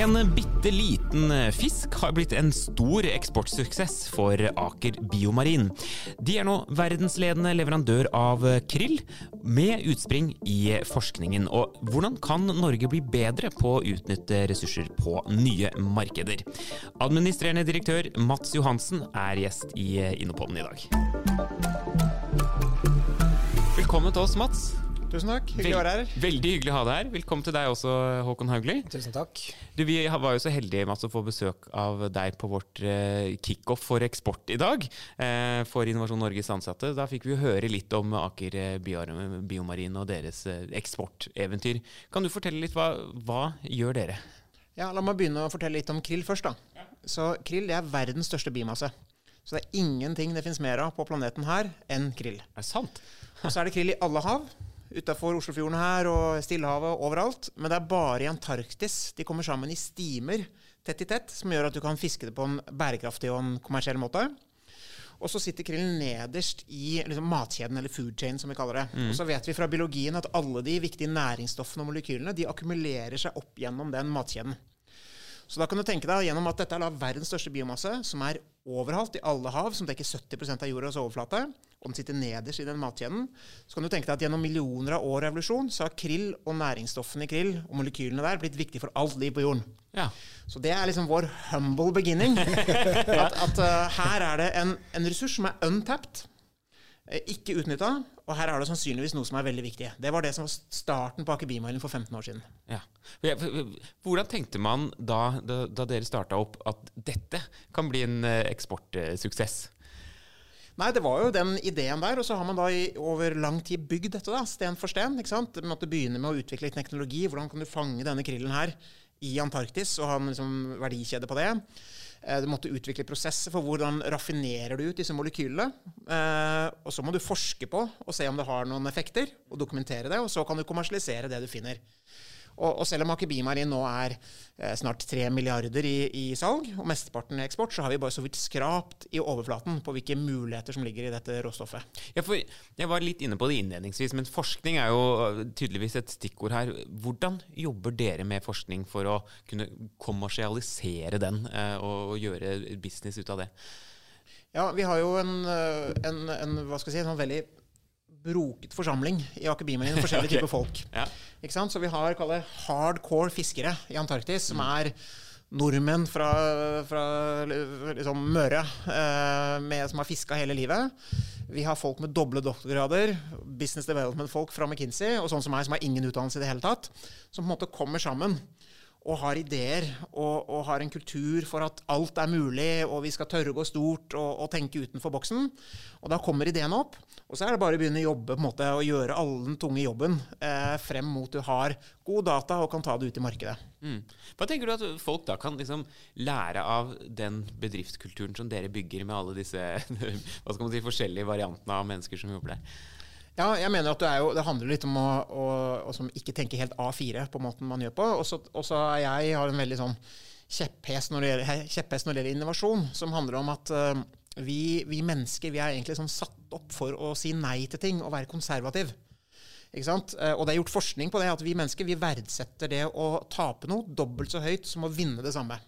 En bitte liten fisk har blitt en stor eksportsuksess for Aker Biomarin. De er nå verdensledende leverandør av krill, med utspring i forskningen. Og hvordan kan Norge bli bedre på å utnytte ressurser på nye markeder? Administrerende direktør Mats Johansen er gjest i Innopoden i dag. Velkommen til oss, Mats. Tusen takk. Hyggelig å være her. Veldig hyggelig å ha deg her. Velkommen til deg også, Håkon Haugli. Tusen takk. Du, vi var jo så heldige Mats, å få besøk av deg på vårt eh, kickoff for eksport i dag. Eh, for Innovasjon Norges ansatte. Da fikk vi jo høre litt om Aker eh, Biomarin og deres eksporteventyr. Kan du fortelle litt hva, hva gjør dere? Ja, La meg begynne å fortelle litt om krill først. da. Så Krill det er verdens største bimasse. Så det er ingenting det finnes mer av på planeten her enn krill. Er det sant? Og så er det krill i alle hav. Utafor Oslofjorden her og Stillehavet overalt. Men det er bare i Antarktis de kommer sammen i stimer tett i tett, som gjør at du kan fiske det på en bærekraftig og en kommersiell måte. Og så sitter krillen nederst i liksom, matkjeden, eller food chain, som vi kaller det. Og så vet vi fra biologien at alle de viktige næringsstoffene og molekylene de akkumulerer seg opp gjennom den matkjeden. Så da kan du tenke deg gjennom at dette er verdens største biomasse, som er overalt i alle hav, som dekker 70% av jordas overflate, og den sitter nederst i den matkjeden, så kan du tenke deg at gjennom millioner av år evolusjon, så har krill og næringsstoffene i krill og molekylene der blitt viktig for alt liv på jorden. Ja. Så det er liksom vår humble beginning. At, at uh, her er det en, en ressurs som er untapped, eh, ikke utnytta, og her er det sannsynligvis noe som er veldig viktig. Det var det som var starten på Aker for 15 år siden. Ja. Hvordan tenkte man da, da, da dere starta opp at dette kan bli en eh, eksportsuksess? Nei, det var jo den ideen der, og så har man da i, over lang tid bygd dette, da, sten for sten. ikke sant? Man måtte begynne med å utvikle teknologi. Hvordan kan du fange denne krillen her i Antarktis og ha en liksom, verdikjede på det? Eh, Du måtte utvikle prosesser for hvordan raffinerer du ut disse molekylene. Eh, og så må du forske på og se om det har noen effekter, og dokumentere det. Og så kan du kommersialisere det du finner. Og, og selv om Aker Bimarin nå er eh, snart 3 milliarder i, i salg, og mesteparten i eksport, så har vi bare så vidt skrapt i overflaten på hvilke muligheter som ligger i dette råstoffet. Ja, for Jeg var litt inne på det innledningsvis, men forskning er jo øh, tydeligvis et stikkord her. Hvordan jobber dere med forskning for å kunne kommersialisere den, eh, og, og gjøre business ut av det? Ja, vi har jo en, eh, en, en hva skal jeg si, en sånn veldig broket forsamling i Biomarin. Forskjellige typer folk. Ja. Så vi har kall det hardcore fiskere i Antarktis, som er nordmenn fra, fra liksom Møre, eh, med, som har fiska hele livet. Vi har folk med doble doktorgrader, business development-folk fra McKinsey, og sånn som meg, som har ingen utdannelse i det hele tatt, som på en måte kommer sammen og har ideer og, og har en kultur for at alt er mulig, og vi skal tørre å gå stort og, og tenke utenfor boksen. Og da kommer ideene opp. Og så er det bare å begynne å jobbe på en måte, og gjøre all den tunge jobben eh, frem mot du har god data og kan ta det ut i markedet. Mm. Hva tenker du at folk da kan liksom lære av den bedriftskulturen som dere bygger med alle disse hva skal man si, forskjellige variantene av mennesker som jobber der? Ja, jeg mener at det, jo, det handler litt om å, å, å som ikke tenke helt A4 på måten man gjør på. Og så er jeg har en veldig sånn kjepphest når, det gjelder, kjepphest når det gjelder innovasjon, som handler om at uh, vi, vi, mennesker vi er egentlig sånn satt opp for å si nei til ting og være konservativ. Ikke sant? Uh, og det er gjort forskning på det, at vi mennesker vi verdsetter det å tape noe dobbelt så høyt som å vinne det samme.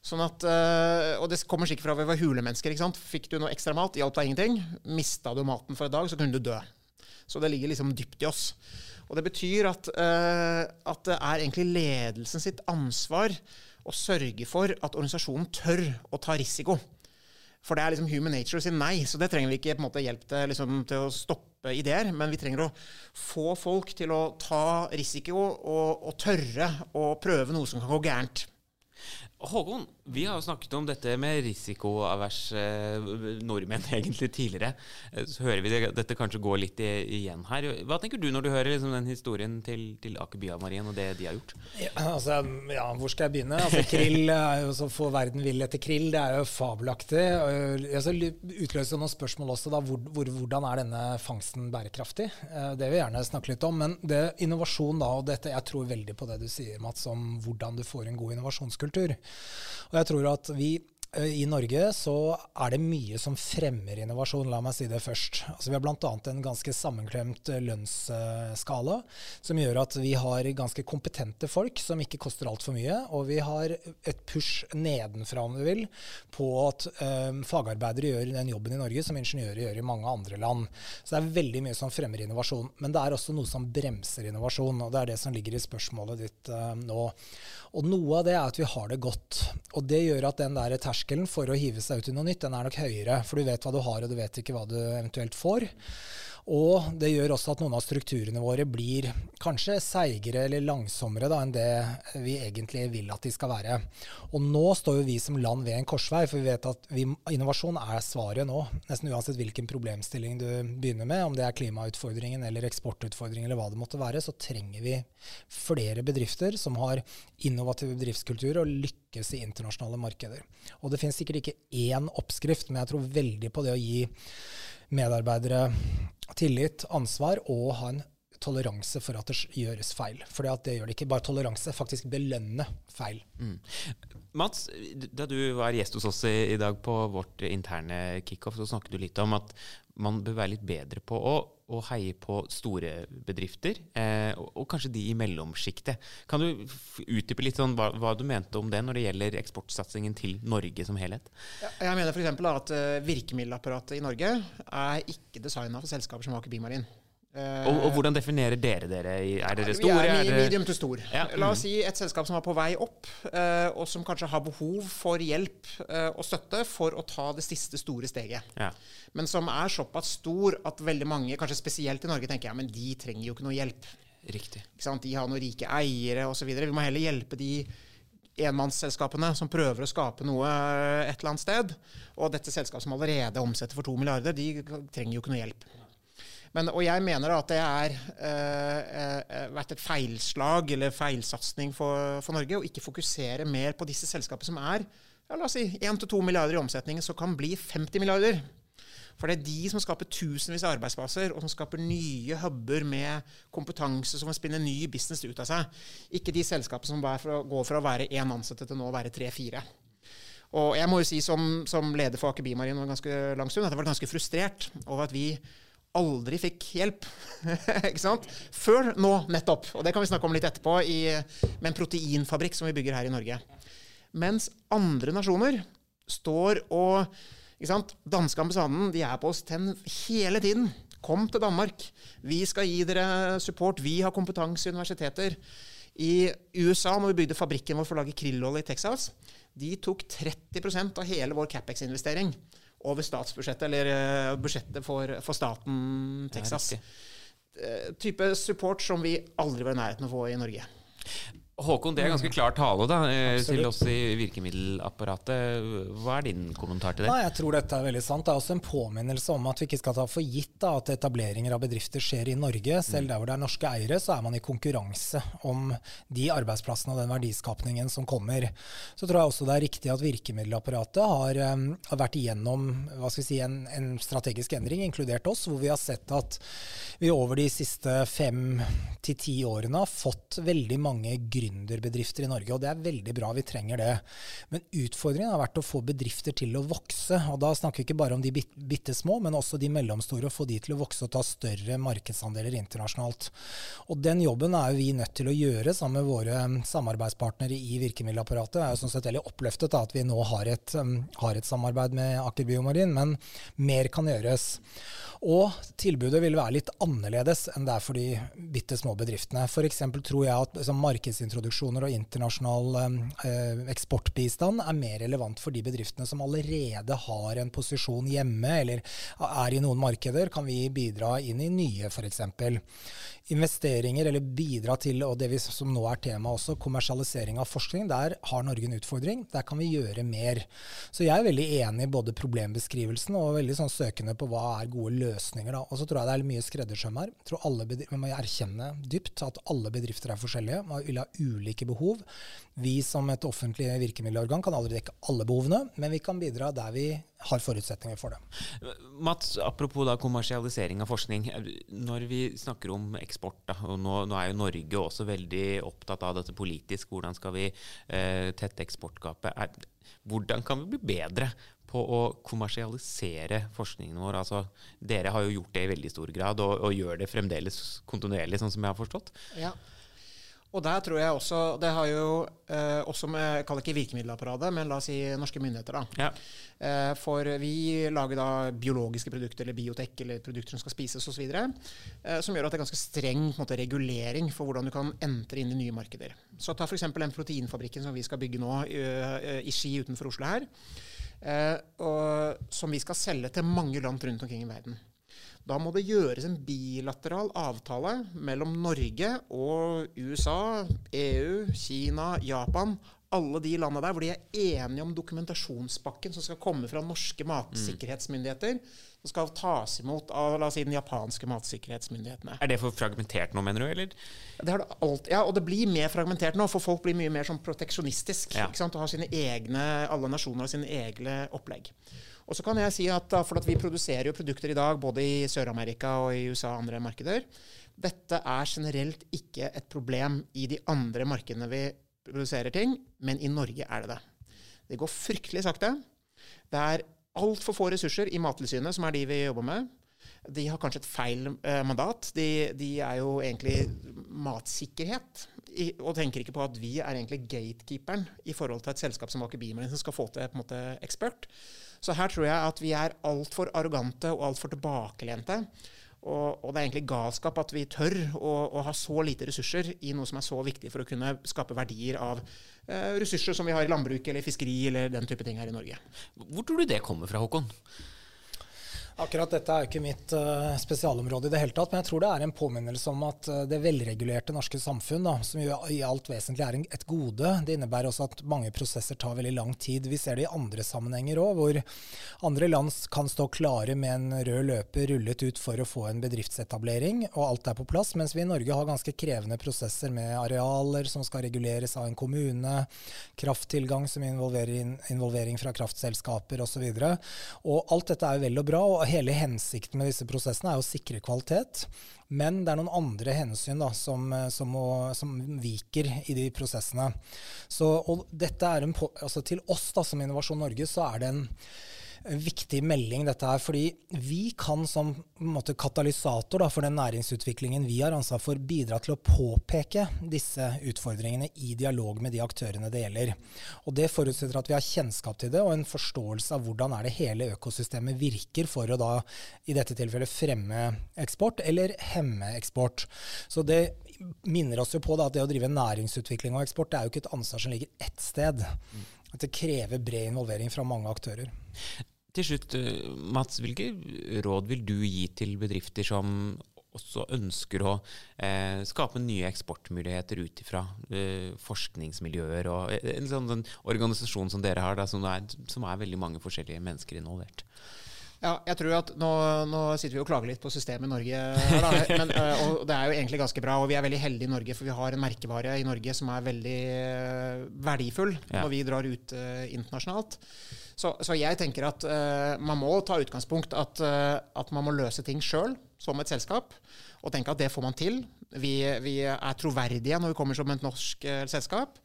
Sånn at, uh, og det kommer sikkert fra at vi var hulemennesker. ikke sant? Fikk du noe ekstra mat, hjalp deg ingenting. Mista du maten for en dag, så kunne du dø. Så det ligger liksom dypt i oss. Og det betyr at, uh, at det er egentlig ledelsen sitt ansvar å sørge for at organisasjonen tør å ta risiko. For det er liksom human nature å si nei, så det trenger vi ikke på en måte hjelp til, liksom, til å stoppe ideer. Men vi trenger å få folk til å ta risiko og, og tørre å prøve noe som kan gå gærent. Håkon, vi har jo snakket om dette med risikoavers eh, nordmenn egentlig tidligere. Eh, så hører vi det, dette kanskje gå litt igjen her. Hva tenker du når du hører liksom, den historien til, til Aker Biomarien og det de har gjort? Ja, altså, ja, hvor skal jeg begynne? Altså, krill er jo så få verden vil etter krill. Det er jo fabelaktig. Altså, utløser noen spørsmål også. Da, hvor, hvor, hvordan er denne fangsten bærekraftig? Eh, det vil jeg gjerne snakke litt om. Men det innovasjon da, og dette, jeg tror veldig på det du sier, Mats, om hvordan du får en god innovasjonskultur. Og jeg tror at vi I Norge så er det mye som fremmer innovasjon, la meg si det først. Altså vi har bl.a. en ganske sammenklemt eh, lønnsskala, som gjør at vi har ganske kompetente folk som ikke koster altfor mye. Og vi har et push nedenfra, om du vil, på at um, fagarbeidere gjør den jobben i Norge som ingeniører gjør i mange andre land. Så det er veldig mye som fremmer innovasjon. Men det er også noe som bremser innovasjon, og det er det som ligger i spørsmålet ditt uh, nå. Og noe av det er at vi har det godt. Og det gjør at den der terskelen for å hive seg ut i noe nytt, den er nok høyere. For du vet hva du har, og du vet ikke hva du eventuelt får. Og det gjør også at noen av strukturene våre blir kanskje seigere eller langsommere da, enn det vi egentlig vil at de skal være. Og nå står jo vi som land ved en korsvei, for vi vet at vi, innovasjon er svaret nå. Nesten uansett hvilken problemstilling du begynner med, om det er klimautfordringen eller eksportutfordringen eller hva det måtte være, så trenger vi flere bedrifter som har innovative bedriftskulturer og lykkes i internasjonale markeder. Og det finnes sikkert ikke én oppskrift, men jeg tror veldig på det å gi medarbeidere tillit, ansvar og ha en toleranse for at det gjøres feil. For det gjør det ikke bare toleranse, faktisk belønne feil. Mm. Mats, da du var gjest hos oss i, i dag på vårt interne kickoff, så snakket du litt om at man bør være litt bedre på å, å heie på store bedrifter, eh, og, og, kanskje de i mellomsjiktet. Kan du utdype litt sånn hva, hva, du mente om det når det gjelder eksportsatsingen til Norge som helhet? Ja, jeg mener f.eks. at uh, virkemiddelapparatet i Norge er ikke designa for selskaper som Aker Bymarin. Uh, og, og, hvordan definerer dere dere? Er dere store? Vi er medium til stor. Ja. La oss si et selskap som er på vei opp, uh, og som kanskje har behov for hjelp uh, og støtte for å ta det siste store steget. Ja. Men som er såpass stor at veldig mange, kanskje spesielt i Norge, tenker ja, men de trenger jo ikke noe hjelp. Riktig. De har noen rike eiere osv. Vi må heller hjelpe de enmannsselskapene som prøver å skape noe et eller annet sted. Og dette selskapet som allerede omsetter for to milliarder, de trenger jo ikke noe hjelp. Men, og jeg mener at det har uh, vært et feilslag eller feilsatsing for, for, Norge å ikke fokusere mer på disse selskapene som er ja, la oss si 1-2 milliarder i omsetning, som kan bli 50 milliarder. For det er de som skaper tusenvis av arbeidsplasser, og som skaper nye huber med kompetanse som vil spinne ny business ut av seg. Ikke de selskapene som går fra å være én ansatte til nå å være tre-fire. Og jeg må jo si som, som leder for Aker Bimarin ganske lang stund at jeg var ganske frustrert over at vi aldri fikk hjelp. ikke sant? Før nå, nettopp. Og det kan vi snakke om litt etterpå, i, med en proteinfabrikk som vi bygger her i Norge. Mens andre nasjoner står og ikke sant? Danske ambassaden de er på oss ten hele tiden. Kom til Danmark. Vi skal gi dere support. Vi har kompetanse i universiteter. I USA, når vi bygde fabrikken vår for å lage krillolje i Texas, de tok 30% av hele vår Capex-investering over statsbudsjettet, eller uh, budsjettet for, for, staten Texas. Ja, type support som vi aldri var i nærheten av å få i Norge. Håkon, det er ganske klar tale da, eh, til oss i virkemiddelapparatet. Hva er din kommentar til det? Nei, jeg tror dette er veldig sant. Det er også en påminnelse om at vi ikke skal ta for gitt da, at etableringer av bedrifter skjer i Norge. Selv mm. der hvor det er norske eiere, så er man i konkurranse om de arbeidsplassene og den verdiskapningen som kommer. Så tror jeg også det er riktig at virkemiddelapparatet har, um, har vært igjennom si, en, en strategisk endring, inkludert oss, hvor vi har sett at vi over de siste fem til ti årene har fått veldig mange gründere gründerbedrifter i Norge, og det er veldig bra. Vi trenger det. Men utfordringen har vært å få bedrifter til å vokse. Og da snakker vi ikke bare om de bitte små, men også de mellomstore. Og få de til å vokse og ta større markedsandeler internasjonalt. Og den jobben er jo vi nødt til å gjøre sammen med våre samarbeidspartnere i virkemiddelapparatet. Jeg er jo sånn sett veldig oppløftet av at vi nå har et, har et samarbeid med Aker Biomarin, men mer kan gjøres. Og tilbudet vil være litt annerledes enn det er for de bitte små bedriftene. F.eks. tror jeg at markedsintroduksjon industriproduksjoner og internasjonal eh, eksportbistand er mer relevant for de bedriftene som allerede har en posisjon hjemme, eller er i noen markeder, kan vi bidra inn i nye, f.eks. Investeringer, eller bidra til, og det som nå er tema også, kommersialisering av forskning. Der har Norge en utfordring. Der kan vi gjøre mer. Så jeg er veldig enig i både problembeskrivelsen og veldig sånn søkende på hva er gode løsninger. Da. Og så tror jeg det er mye skreddersøm her. Jeg tror alle Vi må erkjenne dypt at alle bedrifter er forskjellige Man vil ha ulike behov. Vi som et offentlig virkemiddelorgan kan aldri dekke alle behovene, men vi kan bidra der vi har forutsetninger for det. Mats, apropos da kommersialisering av forskning. Når vi snakker om eksport, da, og nå, nå, er jo Norge også veldig opptatt av dette politisk, hvordan skal vi eh, tette eksportgapet? Er, hvordan kan vi bli bedre på å kommersialisere forskningen vår? Altså, dere har jo gjort det i veldig stor grad, og, og gjør det fremdeles kontinuerlig, sånn som jeg har forstått. Ja. Og der tror jeg også Det har jo eh, også med Jeg kaller ikke virkemiddelapparatet, men la oss si norske myndigheter, da. Ja. Eh, for vi lager da biologiske produkter eller biotek eller produkter som skal spises osv. Eh, som gjør at det er ganske streng måte, regulering for hvordan du kan entre inn i nye markeder. Så ta f.eks. den proteinfabrikken som vi skal bygge nå i, i Ski utenfor Oslo her. Eh, og, som vi skal selge til mange land rundt omkring i verden. Da må det gjøres en bilateral avtale mellom Norge og USA, EU, Kina, Japan. Alle de landene der hvor de er enige om dokumentasjonspakken som skal komme fra norske matsikkerhetsmyndigheter. Som skal tas imot av la oss si, den japanske matsikkerhetsmyndighetene. Er det for fragmentert nå, mener du? eller? Det har det alt, ja, og det blir mer fragmentert nå, for folk blir mye mer sånn proteksjonistisk. Ja. ikke sant, Og har sine egne, Alle nasjoner har sine egne opplegg. Og så kan jeg si at for at Vi produserer jo produkter i dag både i Sør-Amerika og i USA og andre markeder. Dette er generelt ikke et problem i de andre markedene vi produserer ting, men i Norge er det det. Det går fryktelig sakte. Det er altfor få ressurser i Mattilsynet, som er de vi jobber med. De har kanskje et feil eh, mandat. De, de, er jo egentlig matsikkerhet. I, og tenker ikke på at vi er egentlig gatekeeperen i forhold til et selskap som Aker Beamer, som skal få til på en måte ekspert. Så her tror jeg at vi er altfor arrogante og altfor tilbakelente. Og, og, det er egentlig galskap at vi tør å, å, ha så lite ressurser i noe som er så viktig for å kunne skape verdier av eh, ressurser som vi har i landbruk eller fiskeri eller den type ting her i Norge. Hvor tror du det kommer fra, Håkon? Akkurat dette er jo ikke mitt uh, spesialområde i det hele tatt, men jeg tror det er en påminnelse om at uh, det velregulerte norske samfunn, da, som jo i alt vesentlig er en, et gode, det innebærer også at mange prosesser tar veldig lang tid. Vi ser det i andre sammenhenger òg, hvor andre land kan stå klare med en rød løper rullet ut for å få en bedriftsetablering, og alt er på plass, mens vi i Norge har ganske krevende prosesser med arealer som skal reguleres av en kommune, krafttilgang som involverer in involvering fra kraftselskaper osv. Og, så og alt dette er jo vel og bra. og hele hensikten med disse prosessene er å sikre kvalitet. Men det er noen andre hensyn da, som, som, må, som, viker i de prosessene. Så, dette er en, altså til oss da, som Innovasjon Norge så er det en viktig melding, dette her. Fordi vi kan som måte, katalysator da, for den næringsutviklingen vi har ansvar for, bidra til å påpeke disse utfordringene i dialog med de aktørene det gjelder. Og Det forutsetter at vi har kjennskap til det og en forståelse av hvordan er det hele økosystemet virker for å da i dette tilfellet fremme eksport eller hemme eksport. Så det minner oss jo på da, at det å drive næringsutvikling og eksport det er jo ikke et ansvar som ligger ett sted. At det krever bred involvering fra mange aktører. Til slutt, eh, Mats, hvilke råd vil du gi til bedrifter som også ønsker å eh, skape nye eksportmuligheter ut ifra eh, forskningsmiljøer og eh, en sånn, en organisasjon som dere har, da, som, er, som, er, veldig mange forskjellige mennesker involvert? Ja, jeg tror at nå, nå, sitter vi og klager litt på systemet i Norge, da, men, eh, og det er jo egentlig ganske bra. Og vi er veldig heldige i Norge, for vi har en merkevare i Norge som er veldig verdifull ja. når vi drar ut uh, internasjonalt. Så, så, jeg tenker at uh, man må ta utgangspunkt at, uh, at man må løse ting sjøl som et selskap, og tenke at det får man til. Vi, vi er troverdige når vi kommer som et norsk eh, selskap.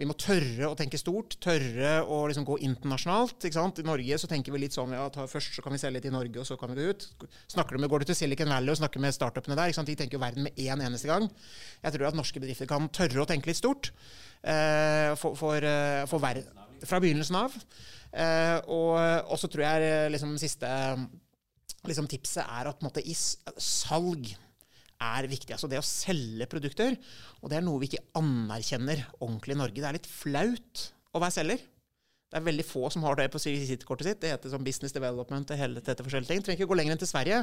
Vi må tørre å tenke stort, tørre å liksom gå internasjonalt. I Norge så tenker vi litt sånn ja, først så kan vi selge i Norge, og så kan vi gå ut. Snakker du med, Går du til Silicon Valley og snakker med startupene der, de tenker jo verden med én eneste gang. Jeg tror at norske bedrifter kan tørre å tenke litt stort for, for, for fra begynnelsen av. Eh, og så tror jeg liksom siste liksom, tipset er at måte, i salg er viktig. Altså det å selge produkter. Og det er noe vi ikke anerkjenner ordentlig i Norge. Det er litt flaut å være selger. Det er veldig få som har det på visittkortet sitt. Det heter sånn business development og hele dette forskjellige ting. Du trenger ikke gå lenger enn til Sverige,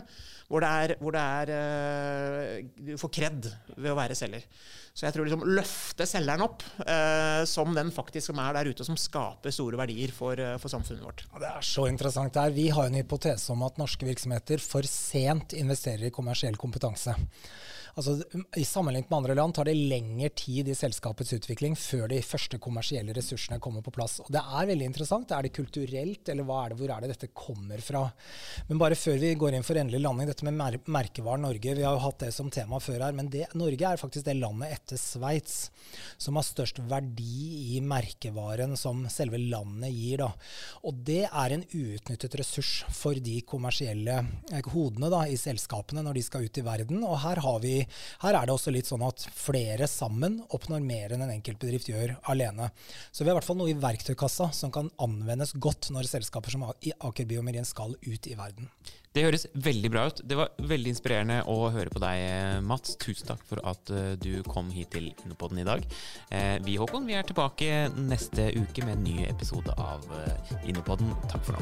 hvor det er, hvor det er uh, Du får kred ved å være selger. Så jeg tror liksom løfte selgeren opp uh, som den faktisk som er der ute, som skaper store verdier for, uh, for samfunnet vårt. Ja, det er så interessant der. Vi har en hypotese om at norske virksomheter for sent investerer i kommersiell kompetanse. Altså, I sammenlignet med andre land tar det lengre tid i selskapets utvikling før de første kommersielle ressursene kommer på plass. Og Det er veldig interessant. Er det kulturelt, eller er det, hvor er det dette kommer fra? Men bare før vi går inn for endelig landing, dette med mer merkevaren Norge. Vi har jo hatt det som tema før her, men det, Norge er faktisk det landet etter Sveits som har størst verdi i merkevaren som selve landet gir. Da. Og det er en uutnyttet ressurs for de kommersielle eh, hodene da, i selskapene når de skal ut i verden. Og her har vi her er det også litt sånn at flere sammen oppnår mer enn en enkeltbedrift gjør alene. Så vi har i hvert fall noe i verktøykassa som kan anvendes godt når selskaper som Aker Biomerien skal ut i verden. Det høres veldig bra ut. Det var veldig inspirerende å høre på deg, Mats. Tusen takk for at eh, du kom hit til Innopodden i dag. Eh, vi, Håkon, vi er tilbake neste uke med en ny episode av eh, Innopodden. Takk for nå.